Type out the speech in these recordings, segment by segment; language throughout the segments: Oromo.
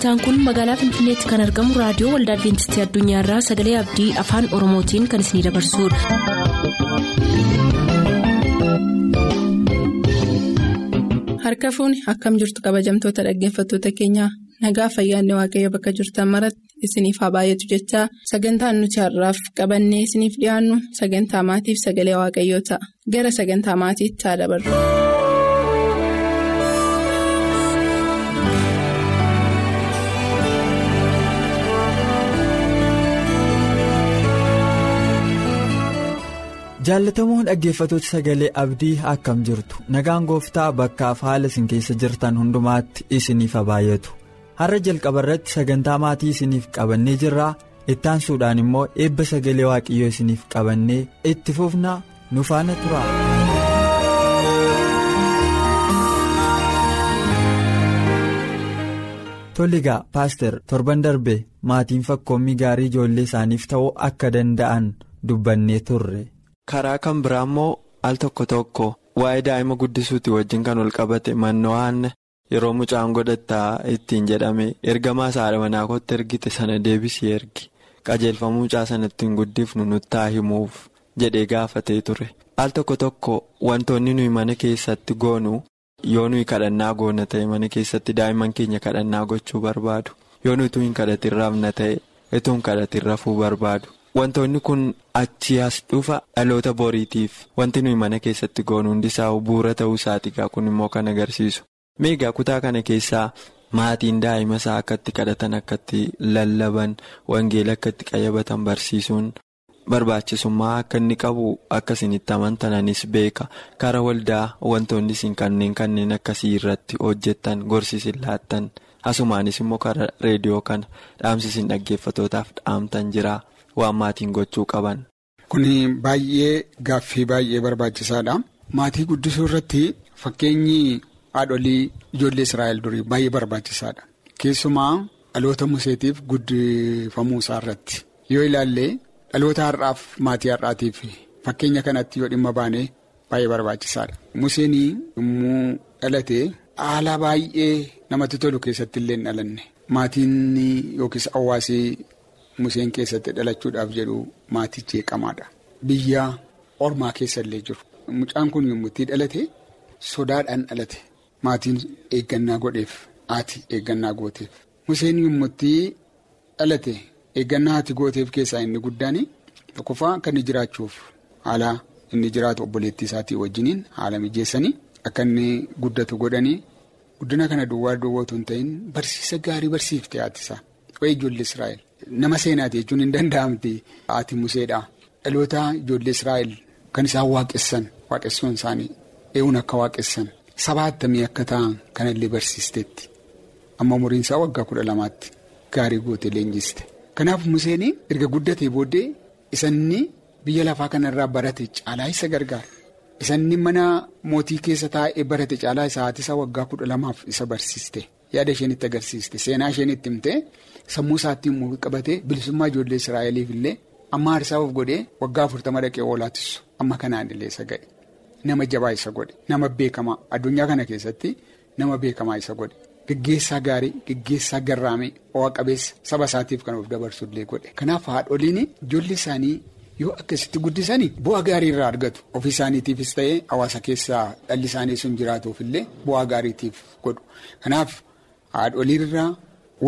sagantaan kun magaalaa finfinneetti kan argamu raadiyoo waldaa adventistii addunyaarraa sagalee abdii afaan oromootiin kan isinidabarsudha. harka fuuni akkam jirtu kabajamtoota dhaggeeffattoota keenyaa nagaa fayyaanne waaqayyo bakka jirtan maratti isiniif haa baay'atu jechaa sagantaan nuti har'aaf qabannee isiniif dhiyaannu sagantaa maatiif sagalee waaqayyoo ta'a gara sagantaa maatiitti haa dabarru. Jaallatamoon dhaggeeffatoota sagalee abdii akkam jirtu nagaan gooftaa bakkaaf haala isin keessa jirtan hundumaatti isiniif baay'atu har'a jalqaba irratti sagantaa maatii isiniif qabannee jirraa ittaansuudhaan immoo eebba sagalee waaqiyyoo isiniif qabannee itti fufnaa nu faana tura. toligaa paaster torban darbe maatiin fakkoommii gaarii ijoollee isaaniif ta'uu akka danda'an dubbannee turre. Karaa kan biraa immoo al tokko tokko waa'ee daa'ima guddisuuti wajjin kan ol qabate manno'aan yeroo mucaan godhattaa ittiin jedhame ergamaa haadha manaa kootti ergite sana deebisii ergi. Qajeelfama mucaa sana ittiin guddifnu nuttaa himuuf jedhee gaafatee ture. Al tokko tokko wantoonni nuyi mana keessatti goonu yoo nuyi kadhannaa goona ta'e mana keessatti daa'imman keenya kadhannaa gochuu barbaadu. Yoo nuti hin kadhatin rafna ta'e utuu hin kadhatin rafuu barbaadu. Wantoonni kun achi as dhufa dhaloota boriitiif wanti nuyi mana keessatti goonu hundisaa bu'uura ta'uu isaatiigaa kun immoo kan agarsiisu. Meegaa kutaa kana keessaa maatiin daa'ima isaa akkatti kadhatan akkatti lallaban wangeela akkatti qayyabatan barsiisuun barbaachisummaa akka inni qabu akkasinitti amantananis beeka karaa waldaa wantoonni isin kanneen kanneen akkasii irratti hojjetan gorsiisin laattan asumaanis immoo karaa reediyoo kana dhaamsisin dhaggeeffatootaaf dhaamtan jira. Waan maatiin gochuu qaban. Kuni baay'ee gaaffii baay'ee barbaachisaadha. Maatii guddisuu irratti fakkeenyi haadholii ijoollee Israa'el durii baay'ee barbaachisaadha. Keessumaa dhaloota museetiif guddifamuu isaa irratti yoo ilaalle dhaloota har'aaf maatii har'aatiif fakkeenya kanatti yoo dhimma baane baay'ee barbaachisaadha. Museen yommuu dhalate haala baay'ee namatti tolu keessatti illee hin dhalanne maatiin yookiis hawaasii. Museen keessatti dhalachuudhaaf jedhu maatii jeeqamaadha. Biyya ormaa keessa illee jiru. Mucaan kun yommuu itti dhalate sodaadhaan dhalate. Maatiin eeggannaa godheef haati eeggannaa gooteef. Museen yommuu itti dhalate eeggannaa haati gooteef keessaa inni guddaan tokkoffaa akka inni jiraachuuf haala inni jiraatu obboleettii isaatii wajjiniin haala mijeessanii akka inni guddatu godhanii guddina kana duwwaa duwwootu hin ta'in barsiisa gaarii barsiifte haati isaa. Ijoollee Israa'el. Nama seenaati jechuun hin danda'amti haati museedha. Dhaloota ijoollee Israa'el kan isaan waaqessan waaqessuun isaanii eeguun akka waaqessan saba attamii akka ta'an kanallee barsiisteetti. Amma umuriin isaa waggaa kudha lamaatti gaarii gootee leenjiste. Kanaaf Museen erga guddatee booddee isanni biyya lafaa kanarraa barate caalaa isa gargaara. Isanni mana mootii keessa taa'ee barate caalaa isaa haati isaa waggaa kudha lamaaf isa barsiiste. Yaada isheen itti agarsiiste. Seenaa isheen itti himte sammuu isaatti immoo qabatee bilisummaa ijoollee Israa'eliif illee amma aarsaa of godhee waggaa afurtama dhaqee oolaatissu amma kanaan illee isa ga'e nama jabaa isa godhe. Nama beekamaa. Addunyaa kana keessatti nama beekamaa isa godhe. Geggeessaa gaarii geggeessaa garraamee ho'a qabeessa saba isaatiif kan of dabarsu illee godhe. Kanaaf haadholiin ijoollee isaanii yoo akkasitti guddisanii bu'aa gaarii irraa argatu. Ofii isaaniitiifis ta'ee hawaasa keessaa dhalli isaanii sun jiraatuuf illee bu'aa gaariitiif godhu. Kanaaf. Haadholiirraa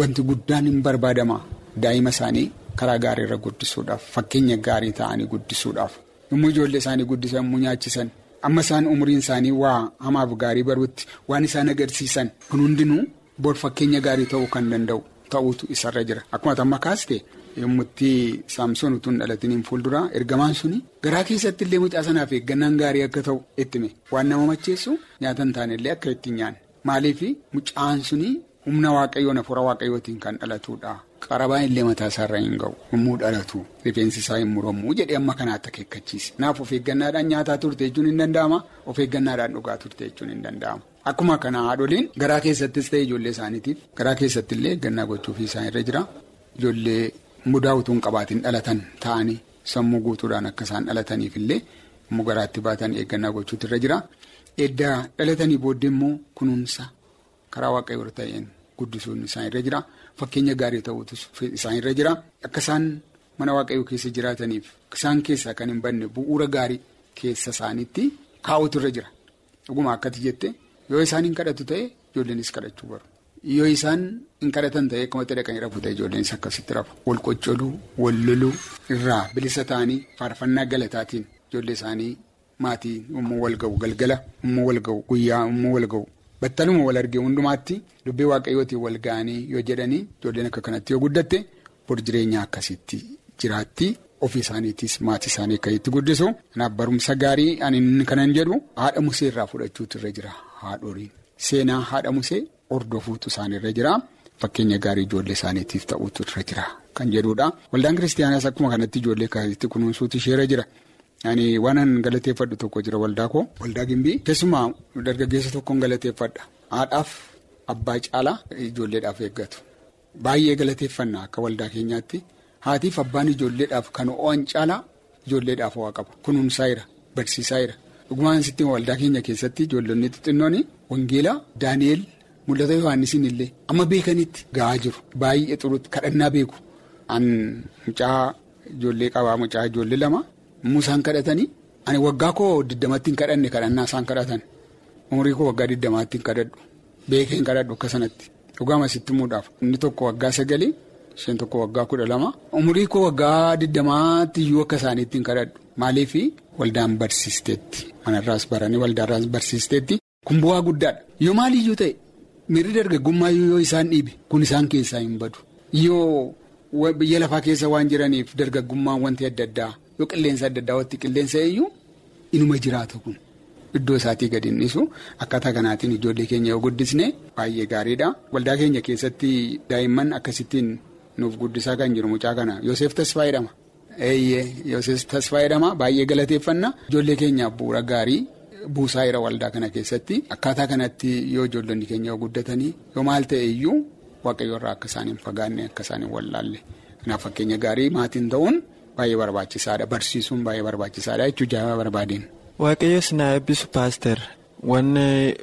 wanti guddaan hin barbaadama. Daa'ima isaanii karaa gaariirra guddisuudhaaf fakkeenya gaarii ta'anii guddisuudhaaf. Yommuu ijoollee isaanii guddisan yommuu nyaachisan. Amma isaan umriin isaanii waa hamaaf gaarii baruutti waan isaan agarsiisan kun hundinuu boor fakkeenya gaarii ta'uu kan danda'u ta'uutu isarra jira. Akkuma amma kaaste yommutti saamsoon utuu hin dhalatiniin fuulduraa. Ergamaan suni garaa keessatti illee mucaa sanaaf eeggannaan gaarii akka ta'u ittime. Waan nama macheessu nyaata hin taanellee akka ittiin nyaanne. Maaliif? Mucaan suni. Humna waaqayyoon hafuura waaqayyootiin kan dhalatudha. qarabaan illee mataa isaarra hin ga'u. Yommuu dhalatu. Rifeensi isaa hin muramu jedhee amma kanaatti akeekkachiise kanaaf of eeggannaadhaan nyaataa turte jechuun hin danda'ama. Of eeggannaadhaan dhugaa turte jechuun hin danda'ama. Akkuma kana haadholiin garaa keessattis ta'e ijoollee isaaniitiif garaa keessatti illee eeggannaa gochuufii isaan irra jira. Ijoollee mudaa utuu hin qabaatiin dhalatan ta'anii sammuu guutuudhaan akka isaan dhalataniif illee yommuu garaatti baatan eeggannaa gochuutu irra jira. Edda dhalatanii booddee immoo kunuunsa karaa waaqayyoo ta'een guddisuun isaan irra jira. Fakkeenya gaarii ta'uutu isaan irra jira. Akka isaan mana waaqayyoo keessa jiraataniif isaan keessaa kan hin banne bu'uura gaarii keessa isaaniitti kaa'utu irra jira. Dhuguma akkati jette yoo isaan hin kadhatu ta'e ijoolleenis kadhachuu baru. Yoo isaan hin kadhatan ta'e akkumatti dhaqanii rafu ta'e ijoolleenis akkasitti rafu. Wal qoccoluu wal loluu irraa bilisa ta'anii faarfannaa galataatiin ijoollee isaanii. Maatii immoo wal ga'u galgala immoo wal ga'u guyyaa immoo wal ga'u battaluma wal argee hundumaatti dubbii waaqayyootiin wal ga'anii yoo jedhanii ijoolleen akka kanatti yoo guddatte bor jireenya akkasitti jiraatti ofii isaaniitis maatii isaanii akka itti guddisu. Kanaaf barumsa gaarii ani kanan jedhu haadha musee irraa fudhachuutu irra jira haadholiin seenaa haadha musee hordofuutu isaaniirra jira fakkeenya gaarii ijoollee isaaniitiif ta'uutu irra jira kan jedhudha. Waldaan kiristaanaas akkuma kanatti ijoollee akkasitti kunuunsuutu isheerra jira. Ani waanan galateeffadhu tokko jira waldaa koo. Waldaa gimbii keessumaa dargaggeessa tokkoon galateeffadha. Haadhaaf abbaa caalaa ijoolleedhaaf eeggatu. Baay'ee galateeffannaa akka waldaa keenyaatti. Haatiif abbaan ijoolleedhaaf kan o'an caalaa ijoolleedhaaf ho'a qaba. Kunuunsaa jira barsiisaa jira dhugumaan sitti waldaa keenya keessatti ijoollonni xixinnoon wangeelaa daani'eel mul'ata yohaannisiin illee amma beekanitti ga'aa jiru. Baay'ee xurutti kadhannaa beeku. An mucaa ijoollee qabaa mucaa ijoollee lama. Muusaan kadhatanii ani waggaa koo diddamatti hin kadhanne kadhannaa isaan kadhatan. Umurii koo waggaa diddamaatti hin kadhadhu. Beekee hin kadhadhu akka sanatti. Dhugaama sitti muudhaaf inni tokko waggaa sagalii isheen tokko waggaa kudha lama. Umurii koo waggaa diddamaatti iyyuu akka isaaniitti hin kadhadhu. Maaliif? Waldaan barsiisteetti. Manarraas baranii waldaarraas barsiisteetti. Kun bu'aa guddaadha. Yoo maaliyyuu ta'e mirri dargaggummaa yoo isaan dhiibe kun isaan keessaa hin badu. Yoo biyya lafaa keessa waan jiraniif dargaggummaa wanti adda addaa. Yoo qilleensa adda addaa walitti qilleensa eeyyuu inuma jiraatu kun iddoo isaatii gadi dhiisu akkaataa kanaatiin ijoollee keenya yoo guddisne baay'ee gaariidha. Waldaa keenya keessatti daa'imman akkasittiin nuuf guddisaa kan jiru mucaa kana Yoseef Tasfaa jedhama. Eeyyee Yoseef Tasfaa jedhama baay'ee galateeffanna ijoollee keenyaaf bu'uura gaarii buusaa jira waldaa kana keessatti akkaataa kanatti yoo ijoollonni keenya guddatanii yoo maal ta'e iyyuu waaqayyo irraa akka isaan hin fagaanne akka isaan hin wallaalle kanaaf fakkeenya gaarii maatiin ta'uun. Baay'ee barbaachisaadha barsiisuun baay'ee barbaachisaadha jechuun jaalaala barbaadeen. Waaqayyoon na eebbisu paaster wanni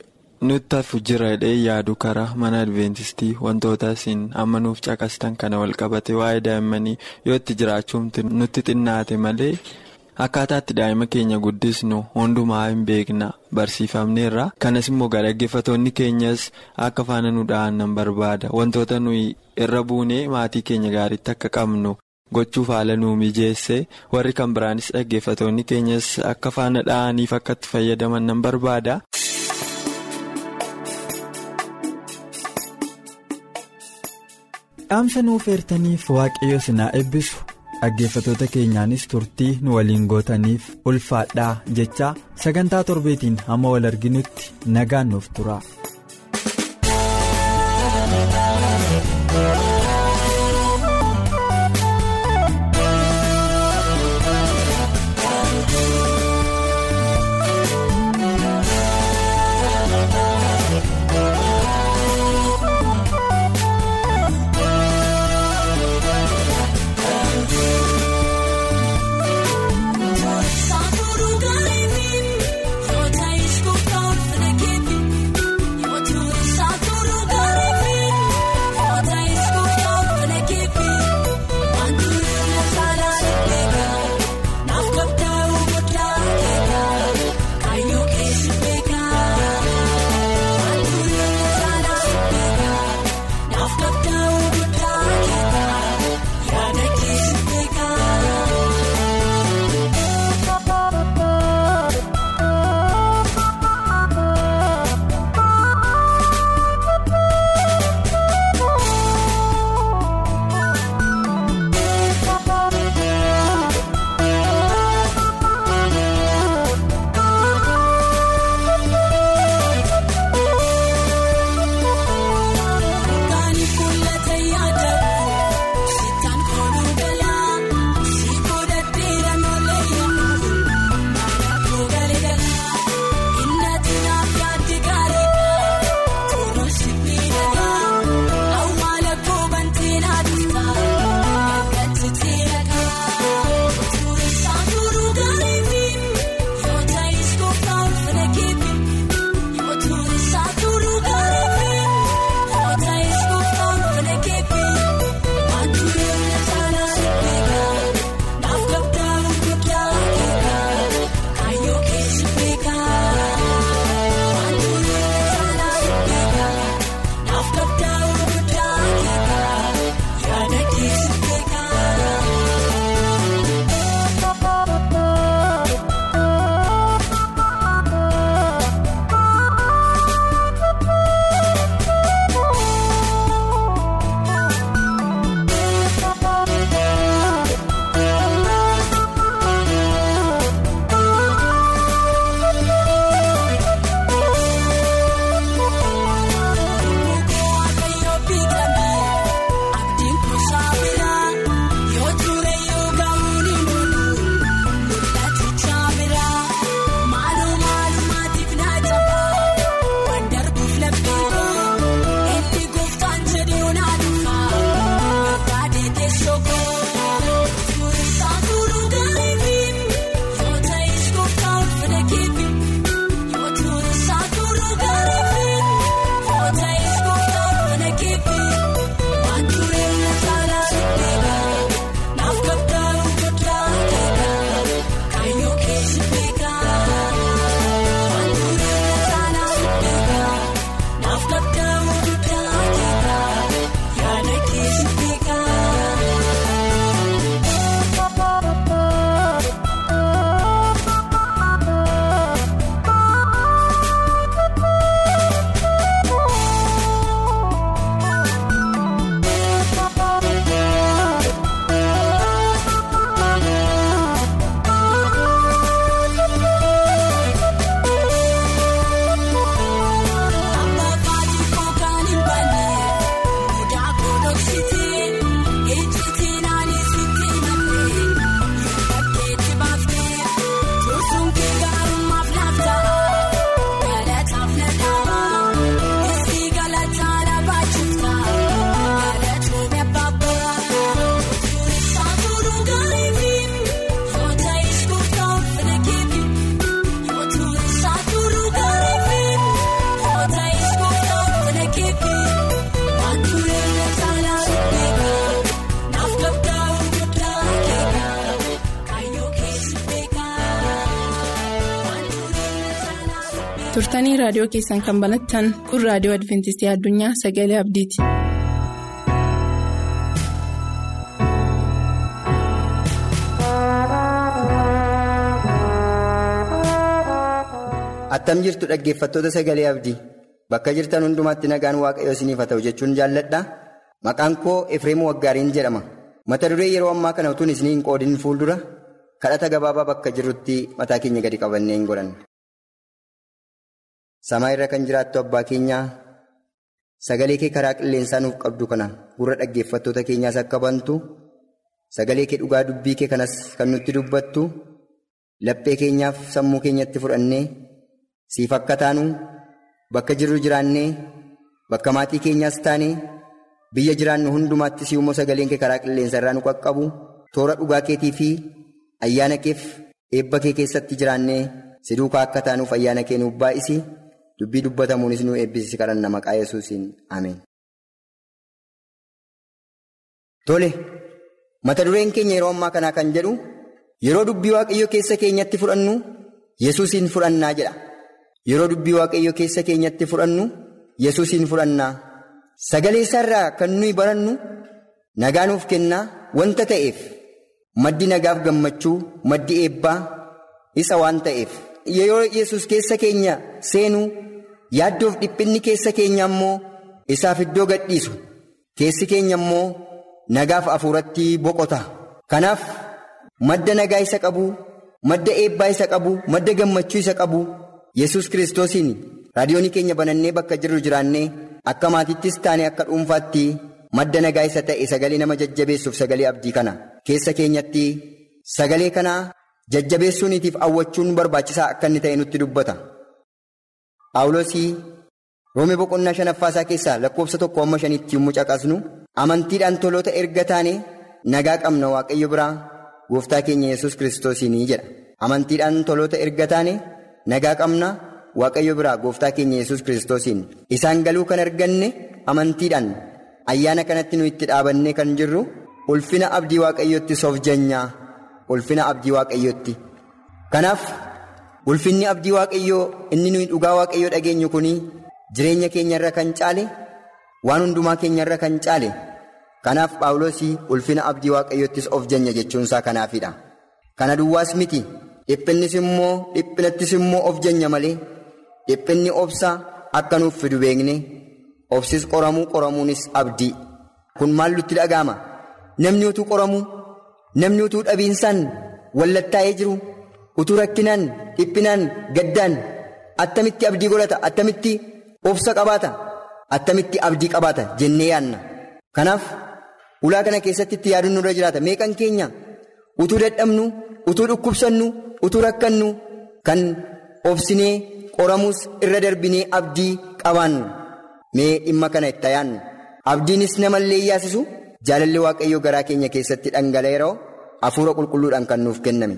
nutti hafu jira jedhee yaadu karaa mana adventistii wantoota isin amma nuuf caqastan kana wal qabate waa'ee daa'immanii yoo itti jiraachuumti nutti xinnaate malee akkaataatti daa'ima keenya guddisnu hundumaa hin beekna barsiifamneerra kanas immoo dhaggeeffatoonni keenyas akka faana nu dha'an barbaada wantoota nuyi irra buunee maatii keenya gaariitti akka qabnu. Gochuuf haala nuu mijeesse warri kan biraanis dhaggeeffatoonni keenyas akka faana dha'aniif akka fayyadaman nan barbaada. dhaamsa nuuf eertaniif waaqayyo sinaa eebbisu dhaggeeffatoota keenyaanis turtii nu waliin gootaniif ulfaadhaa jecha sagantaa torbeetiin hamma wal arginutti nagaan nuuf tura. Turtanii raadiyoo keessan kan banattan kun raadiyoo adventistii addunyaa sagalee abdiiti. attam jirtu dhaggeeffattoota sagalee abdii bakka jirtan hundumaatti nagaan waaqayyoo isiniif haa ta'u jechuun jaalladha maqaan koo efreem waggaariin jedhama mata duree yeroo ammaa kana utuun isinii hin qoodin fuuldura kadhata gabaabaa bakka jirrutti mataa keenya gadi qabannee hin godhanne. Samaa irra kan jiraattu abbaa keenyaa sagalee kee karaa qilleensaa nuuf qabdu kana gurra dhaggeeffattoota keenyaas akka bantu sagalee kee dhugaa dubbii kee kanas kan nutti dubbattu laphee keenyaaf sammuu keenyatti fudhannee. siif akka taanu bakka jirru jiraannee bakka maatii keenyaas taane biyya jiraannu hundumaatti si'ummoo sagaleen kee karaa qilleensa irraa nu qaqqabu toora dhugaa keetii fi ayyaana keef eebba kee keessatti jiraannee si duukaa akka taanuuf ayyaana kee nuuf baay'isi dubbii dubbatamuunis nu eebbisi kadhanna maqaa yesuusiin ameen. Tole mata dureen keenya yeroo ammaa kanaa kan jedhu yeroo dubbii waaqayyoo keessa keenyatti fudhannu yesuusiin fudhannaa jedha. Yeroo dubbii waaqayyoo keessa keenyatti fudhannu yesuusiin fudhannaa sagalee isaarraa kan nuyi barannu nagaa nuuf kennaa wanta ta'eef maddi nagaaf gammachuu maddi eebbaa isa waan ta'eef yeroo yesus keessa keenya seenuu yaaddoof dhiphinni keessa keenya immoo isaaf iddoo gadhiisu keessi keenya immoo nagaaf hafuuratti boqota kanaaf madda nagaa isa qabu madda eebbaa isa qabu madda gammachuu isa qabu. yesus kiristoosiin raadiyoonii keenya banannee bakka jirru jiraannee akka maatittis taane akka dhuunfaatti madda nagaa isa ta'e sagalee nama jajjabeessuuf sagalee abdii kana keessa keenyatti sagalee kana jajjabeessuuniitiif hawwachuun barbaachisaa akka inni ta'e nutti dubbata. Paawuloosii roomee boqonnaa shanaffaasaa keessaa lakkoofsa tokko amma shanitti yommuu caqasnu amantiidhaan toloota erga taane nagaa qabna waaqayyo biraa gooftaa keenya yesus kiristoosiin jedha amantiidhaan toloota erga taane. nagaa qabna waaqayyo biraa gooftaa keenya yesus kiristoosiin. Isaan galuu kan arganne amantiidhaan ayyaana kanatti nu itti dhaabannee kan jirru ulfina abdii waaqayyootti soofjanyaa ulfina abdii waaqayyootti kanaaf ulfinni abdii waaqayyoo inni nuyi dhugaa waaqayyoo dhageenyu kun jireenya keenyarra kan caale waan hundumaa keenyarra kan caale. Kanaaf paawuloosii ulfina abdii waaqayyoottis of janya jechuunsaa kanaafidha. Kana duwwaas miti. dhiphinnis immoo dhiphinattis immoo of janya malee dhiphinni obsaa akka nuuf fidu beekne obsis qoramuu qoramuunis abdii kun maal nutti dhaga'ama? Namni utuu qoramuu namni utuu dhabiinsaan wallattaa'ee jiru utuu rakkinaan dhiphinaan gaddaan attamitti abdii godhata attamitti obsa qabaata attamitti abdii qabaata jennee yaadna. Kanaaf ulaa kana keessatti itti yaaduun nurra jiraata. Meeqan keenya utuu dadhabnu utuu dhukkubsannu. utuu rakkannu kan obsinee qoramuus irra darbinee abdii qabaannu. Mee dhimma kana itti yaannu abdiinis namallee yaasisu jaalalli waaqayyoo garaa keenya keessatti dhangala'eeroo hafuura qulqulluudhaan kan nuuf kenname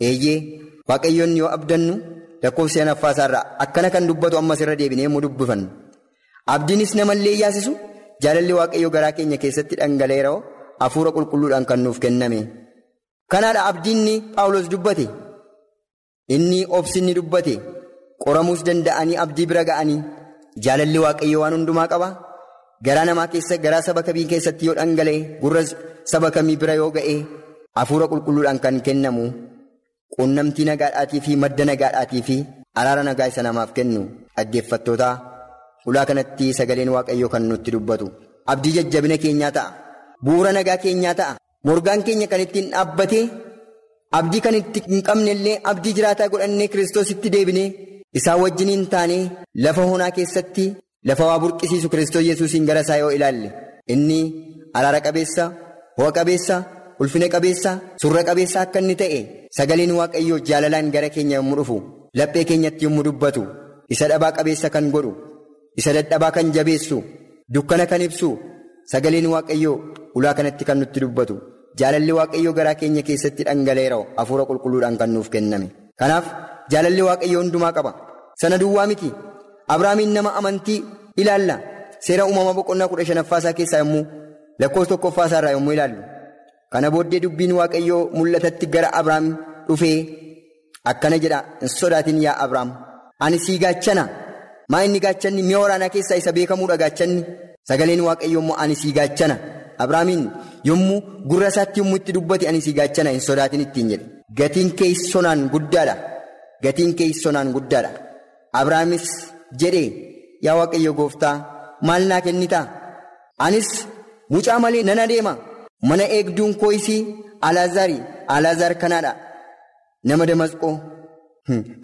eeyyee waaqayyoon yoo abdannu lakkoofsa shanaffaasaarraa akkana kan dubbatu ammas irra deebinee immoo dubbifannu. Abdiinis namallee yaasisu jaalalli waaqayyoo garaa keenya keessatti dhangala'eeroo hafuura qulqulluudhaan kan nuuf kenname. Kanaadha abdiinni paawulos dubbate. inni obsinni dubbate? Qoramuus danda'anii abdii bira ga'anii jaalalli waaqayyoo waan hundumaa qaba? Garaa namaa keessa garaa saba kamii keessatti yoo dhangala'e gurra saba kamii bira yoo ga'e hafuura qulqulluudhaan kan kennamu quunnamtii nagaadhaatii fi madda nagaadhaatii fi araara nagaa isa namaaf kennu dhaggeeffattoota ulaa kanatti sagaleen waaqayyoo kan nutti dubbatu. Abdii jajjabina keenyaa ta'a. Bu'uura nagaa keenyaa ta'a. Morgaan keenya kan ittiin dhaabbatee. abdii kan itti hin qabne illee abdii jiraataa godhannee kiristoositti deebinee isaan wajjiniin taanee lafa honaa keessatti lafa waa burqisiisu kiristoos yesuusiin gara isaa yoo ilaalle. Inni araara qabeessa ho'a qabeessa ulfina qabeessa surra qabeessa akka inni ta'e sagaleen waaqayyoo jaalalaan gara keenya yommuu dhufu laphee keenyatti yommuu dubbatu isa dhabaa qabeessa kan godhu isa dadhabaa kan jabeessu dukkana kan ibsu sagaleen waaqayyoo ulaa kanatti kan nutti dubbatu. Jaalalli waaqayyoo garaa keenya keessatti dhangala'eera hafuura qulqulluudhaan kan nuuf kenname. Kanaaf jaalalli waaqayyoo hundumaa qaba. Sana duwwaa miti. Abiraamiin nama amantii ilaalla. Seera uumamaa boqonnaa kudha shanaffaasaa keessaa yommuu lakkoofsa tokkoffaasaa irraa yommuu ilaallu. Kana booddee dubbiin waaqayyoo mul'atatti gara Abiraam dhufee akkana jedha hin sodaatin yaa Abiraam ani sii gaachana. Maa inni gaachanni? Mi'a waraanaa keessaa isa beekamuudha gaachanni. Sagaleen waaqayyoo immoo ani sii gaachana. Abrahaamiin yommuu gurra isaatti yommuu itti dubbate ani sii gaachana. Hin sodaatin ittiin jedhe. Gatiin keessonaan guddaadha. Gatiin keessonaan guddaadha. Abrahaamis jedhe yaa waaqayyo gooftaa maal naa kennitaa? Anis mucaa malee nan adeema mana eegduun koo'isii alaazaari alaazaar kanaadha. Nama damasqoo.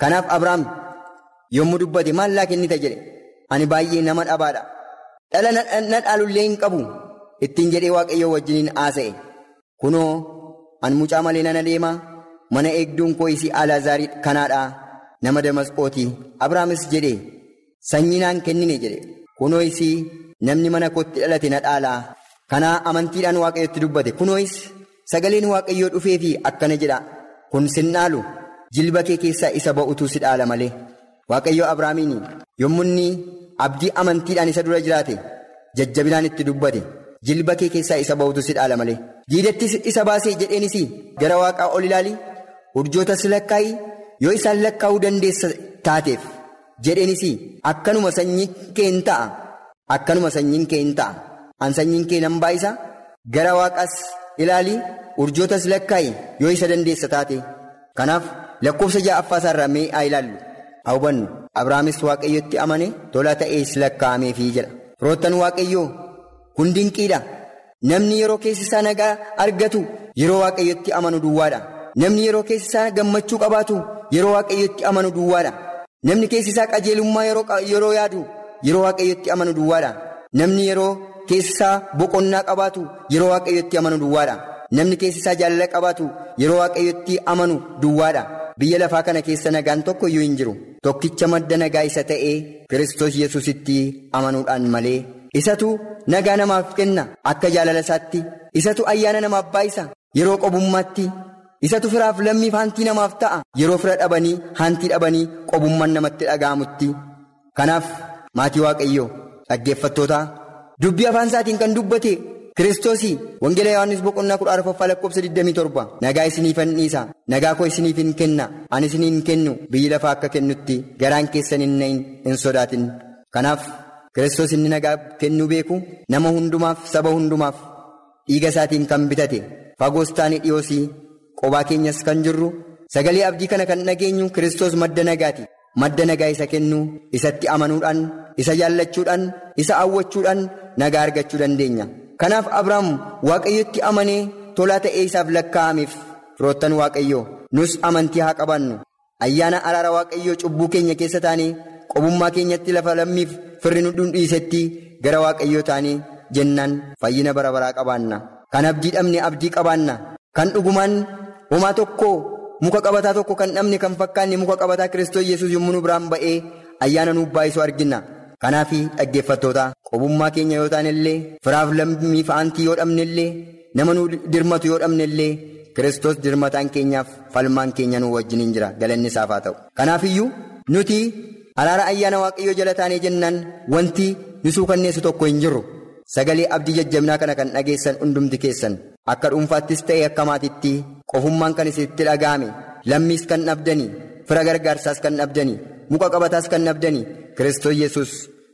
Kanaaf abrahaam yommuu dubbate maal naa kennita jedhe? Ani baay'ee nama dhabaadha. Dhala na dhaalullee hin qabu. Ittiin jedhee waaqayyoo wajjiniin haasa'e kunoo an mucaa malee nan adeema mana eegduun koo'isii alaazaari kanaadha. Nama damasqooti. Abrahaamis jedhe. Sanyii naan kennine jedhe. Kunoo isii namni mana kootti dhalate na dhaalaa kanaa amantiidhaan waaqayyotti dubbate. Kunooyis sagaleen waaqayyoo dhufee fi akkana jedha. Kun sin dhaalu. Jilba kee keessaa isa ba'utu si dhaala malee. Waaqayyoo abrahaamiin yommuu inni abdii amantiidhaan isa dura jiraate. Jajjabinaan itti dubbate. Jilba kee keessaa isa ba'utu si dhaala malee. Diidattis isa baasee jedheenis gara waaqaa ol ilaali. Urjootas lakkaa'ii. Yoo isaan lakkaa'uu dandeessa taateef jedheenis akkanuma sanyiin kee hin ta'a. Akkanuma sanyiin kee hin ta'a an sanyiin kee nan baay'isa. Gara waaqaas ilaali urjootas lakkaa'i yoo isa dandeessa taate. Kanaaf lakkoofsa ja'affaa isaarraa mee haa ilaallu. Haa hubannu. Abrahaamis waaqayyotti amane tola ta'ees lakkaa'ameefii jedha. Firoottan waaqayyoo kun dinqiidha. Namni yeroo keessi isaa nagaa argatu yeroo waaqayyotti amanu duwwaadha. Namni yeroo keessi isaa gammachuu qabaatu yeroo waaqayyotti amanu duwwaadha. Namni keessi isaa qajeelummaa yeroo yaadu yeroo waaqayyotti amanu duwwaadha. Namni yeroo keessi isaa boqonnaa qabaatu yeroo waaqayyotti amanu duwwaadha. Namni keessi isaa jaalala qabaatu yeroo waaqayyotti amanu duwwaadha. Biyya lafaa kana keessa nagaan tokko iyyuu hin jiru. Tokkicha madda nagaa isa ta'ee kiristoos yesusitti amanuudhaan malee. Isatu nagaa namaaf kenna akka jaalala isaatti. Isatu ayyaana namaaf baay'isa yeroo qobummaatti. Isatu firaaf lammiif hantii namaaf ta'a yeroo fira dhabanii hantii dhabanii qobummaan namatti dhaga'amutti. Kanaaf maatii waaqayyoo dhaggeeffattoota dubbii afaan isaatiin kan dubbate kiristoosii wangeela yohaannis boqonnaa kudha arfaffaa lakkoofsa 27 nagaa isiniifan dhiisa. Nagaa koo isiniifin kenna. Ani isiniin kennu. Biyyi lafaa akka kennutti garaan keessan hin hin sodaatin. Kanaaf kiristoos inni nagaa kennuu beeku nama hundumaaf saba hundumaaf dhiiga isaatiin kan bitate. Fagoos taane dhiyoosii qobaa keenyas kan jirru. Sagalee abdii kana kan dhageenyu kiristoos madda nagaati. Madda nagaa isa kennu isatti amanuudhaan isa jaallachuudhaan isa hawwachuudhaan nagaa argachuu dandeenya. kanaaf abrahaam waaqayyotti amanee tolaa ta'ee isaaf lakkaa'ameef firoottan waaqayyoo nus amantii haa qabaannu ayyaana araara waaqayyoo cubbuu keenya keessa taanee qobummaa keenyatti lafa lammiif firri nu dhiisetti gara waaqayyoo taanee jennaan fayyina bara baraa qabaanna kan abdii dhabne abdii qabaanna kan dhugumaan homaa tokko muka qabataa tokko kan dhabne kan fakkaanne muka qabataa kiristoos yesuus yommuu nu biraan ba'ee ayyaana nuuf baay'isuu argina. Kanaaf dhaggeeffattoota qobummaa keenya yoo taane illee firaaf lammii fa'aantii yoo dhabne illee nama nu dirmatu yoo dhabne illee kiristoos dirmataan keenyaaf falmaan keenya nu wajjiniin jira. Galanni isaaf haa ta'u. kanaaf iyyuu nuti araara ayyaana waaqayyoo jala taanee jennaan wanti nu suukanneessu tokko hin jirru. Sagalee abdii jajjabinaa kana kan dhageessan hundumti keessan. Akka dhuunfaattis ta'e akka maatiitti qofummaan kan isinitti dhaga'ame lammiis kan dhabdanii fira gargaarsaas kan dhabdanii muka qabataas kan dhabdanii. Kiristoos yesus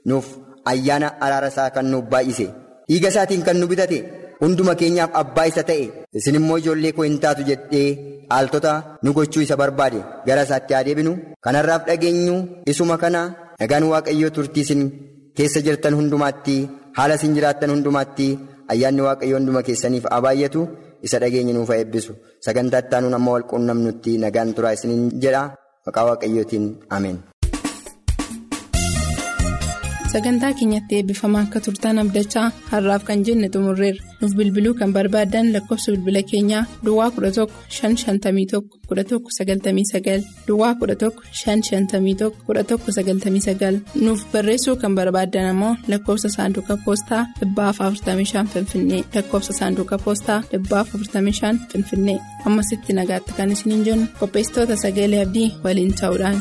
nuuf ayyaana araara isaa kan nuuf baay'ise. Dhiiga isaatiin kan nu bitate hunduma keenyaaf abbaa isa ta'e. Isin immoo ijoollee koo hin taatu jedhee dhaaltota nu gochuu isa barbaade. Gara isaatti haa deebinu. Kanarraaf dhageenyu isuma kana nagaan waaqayyoo turtii isin keessa jirtan hundumaatti haala isin jiraattan hundumaatti ayyaanni waaqayyoo hunduma keessaniif haa baay'atu. Isa dhageenyi nuuf haa eebbisu. Sagantaa itti aanuun amma wal quunnamnutti nagaan turaa isiniin jedha maqaa waaqayyootiin ameen. Sagantaa keenyatti eebbifamaa akka turtan abdachaa har'aaf kan jenne xumurreerra. Nuuf bilbiluu kan barbaadan lakkoofsa bilbila keenyaa duwwaa 11 551 1199 duwwaa 11 551 1199 nuuf barreessuu kan barbaadan ammoo lakkoofsa saanduqa poostaa 45 finfinnee. Lakkoofsa saanduqa poostaa 45 finfinnee. Ammasitti nagaatti kan isiniin jennu. Qopheessitoota sagalee abdii waliin ta'uudhaan.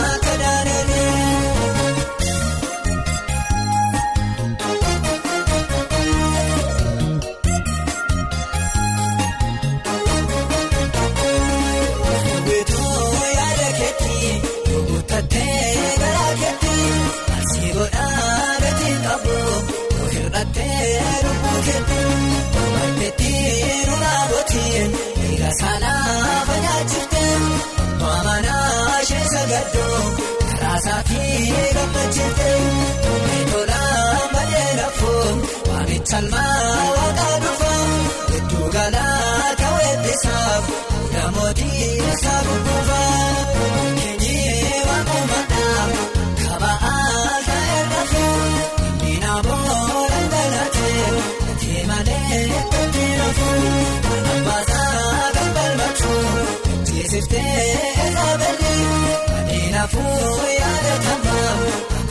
sagaddoo karaa saatii gammachifte meetolaan baadhee lafoo waamicha almaa naafuu yaadatamaa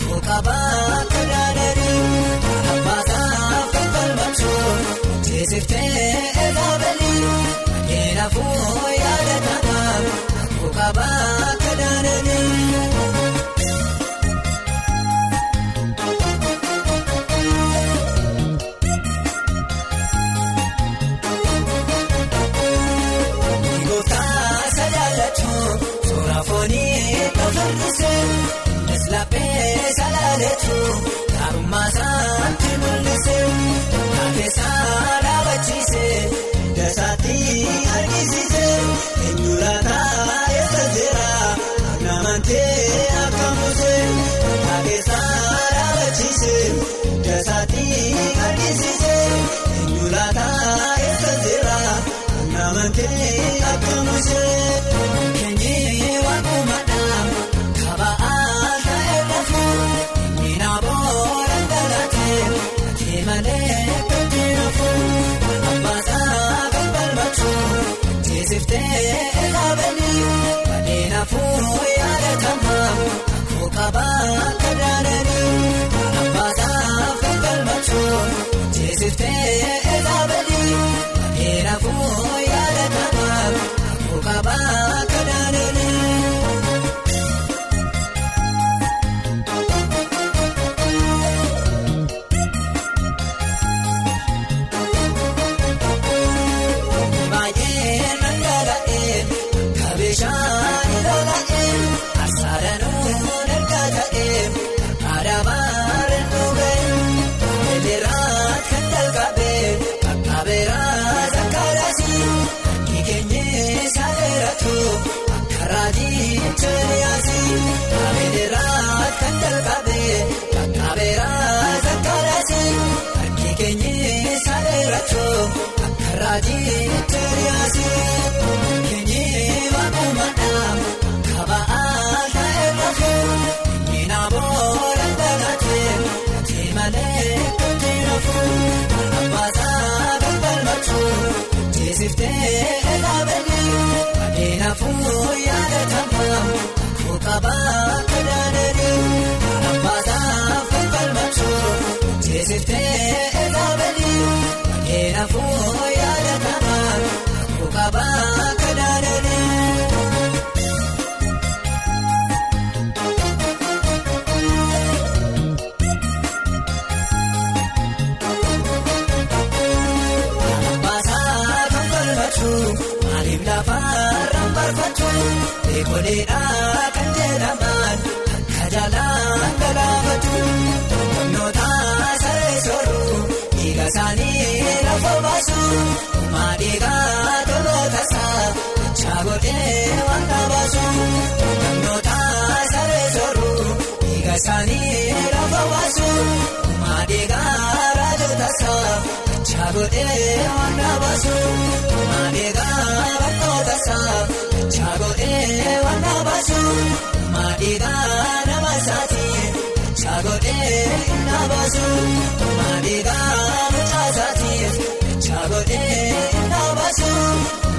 koo qabaa kudhaalee abbaasaa kan balmachuun teessiftee eegabalii naafuu yaadatamaa koo koo keenyee saaleratu karaatii cheriyaasii. Kaba'aa ta'ee lafoo inni booda dhalatee gatii malee gatii lafoo abbaasaa kan balmachuun teessiftee eegabalii baadhee naafuu yaadatamaa koo qabaa kudhaalee abbaasaa kan balmachuun teessiftee eegabalii baadhee naafuu yaadatamaa koo qabaa kudhaalee. Maaliif lafarraan barbaachuu eegoleedhaa kan isaanii lafa baasu maadhiigaa raajota isaa chaagodhee waan baasu. Maadheegaa bakkoota isaa chaagodhee waan baasu maadheegaa nama isaatiin chaagodhee na baasu maadheegaa mucaa isaatiin chaagodhee na baasu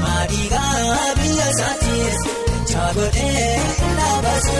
maadheegaa biyya isaatiin Chagodhee na baasu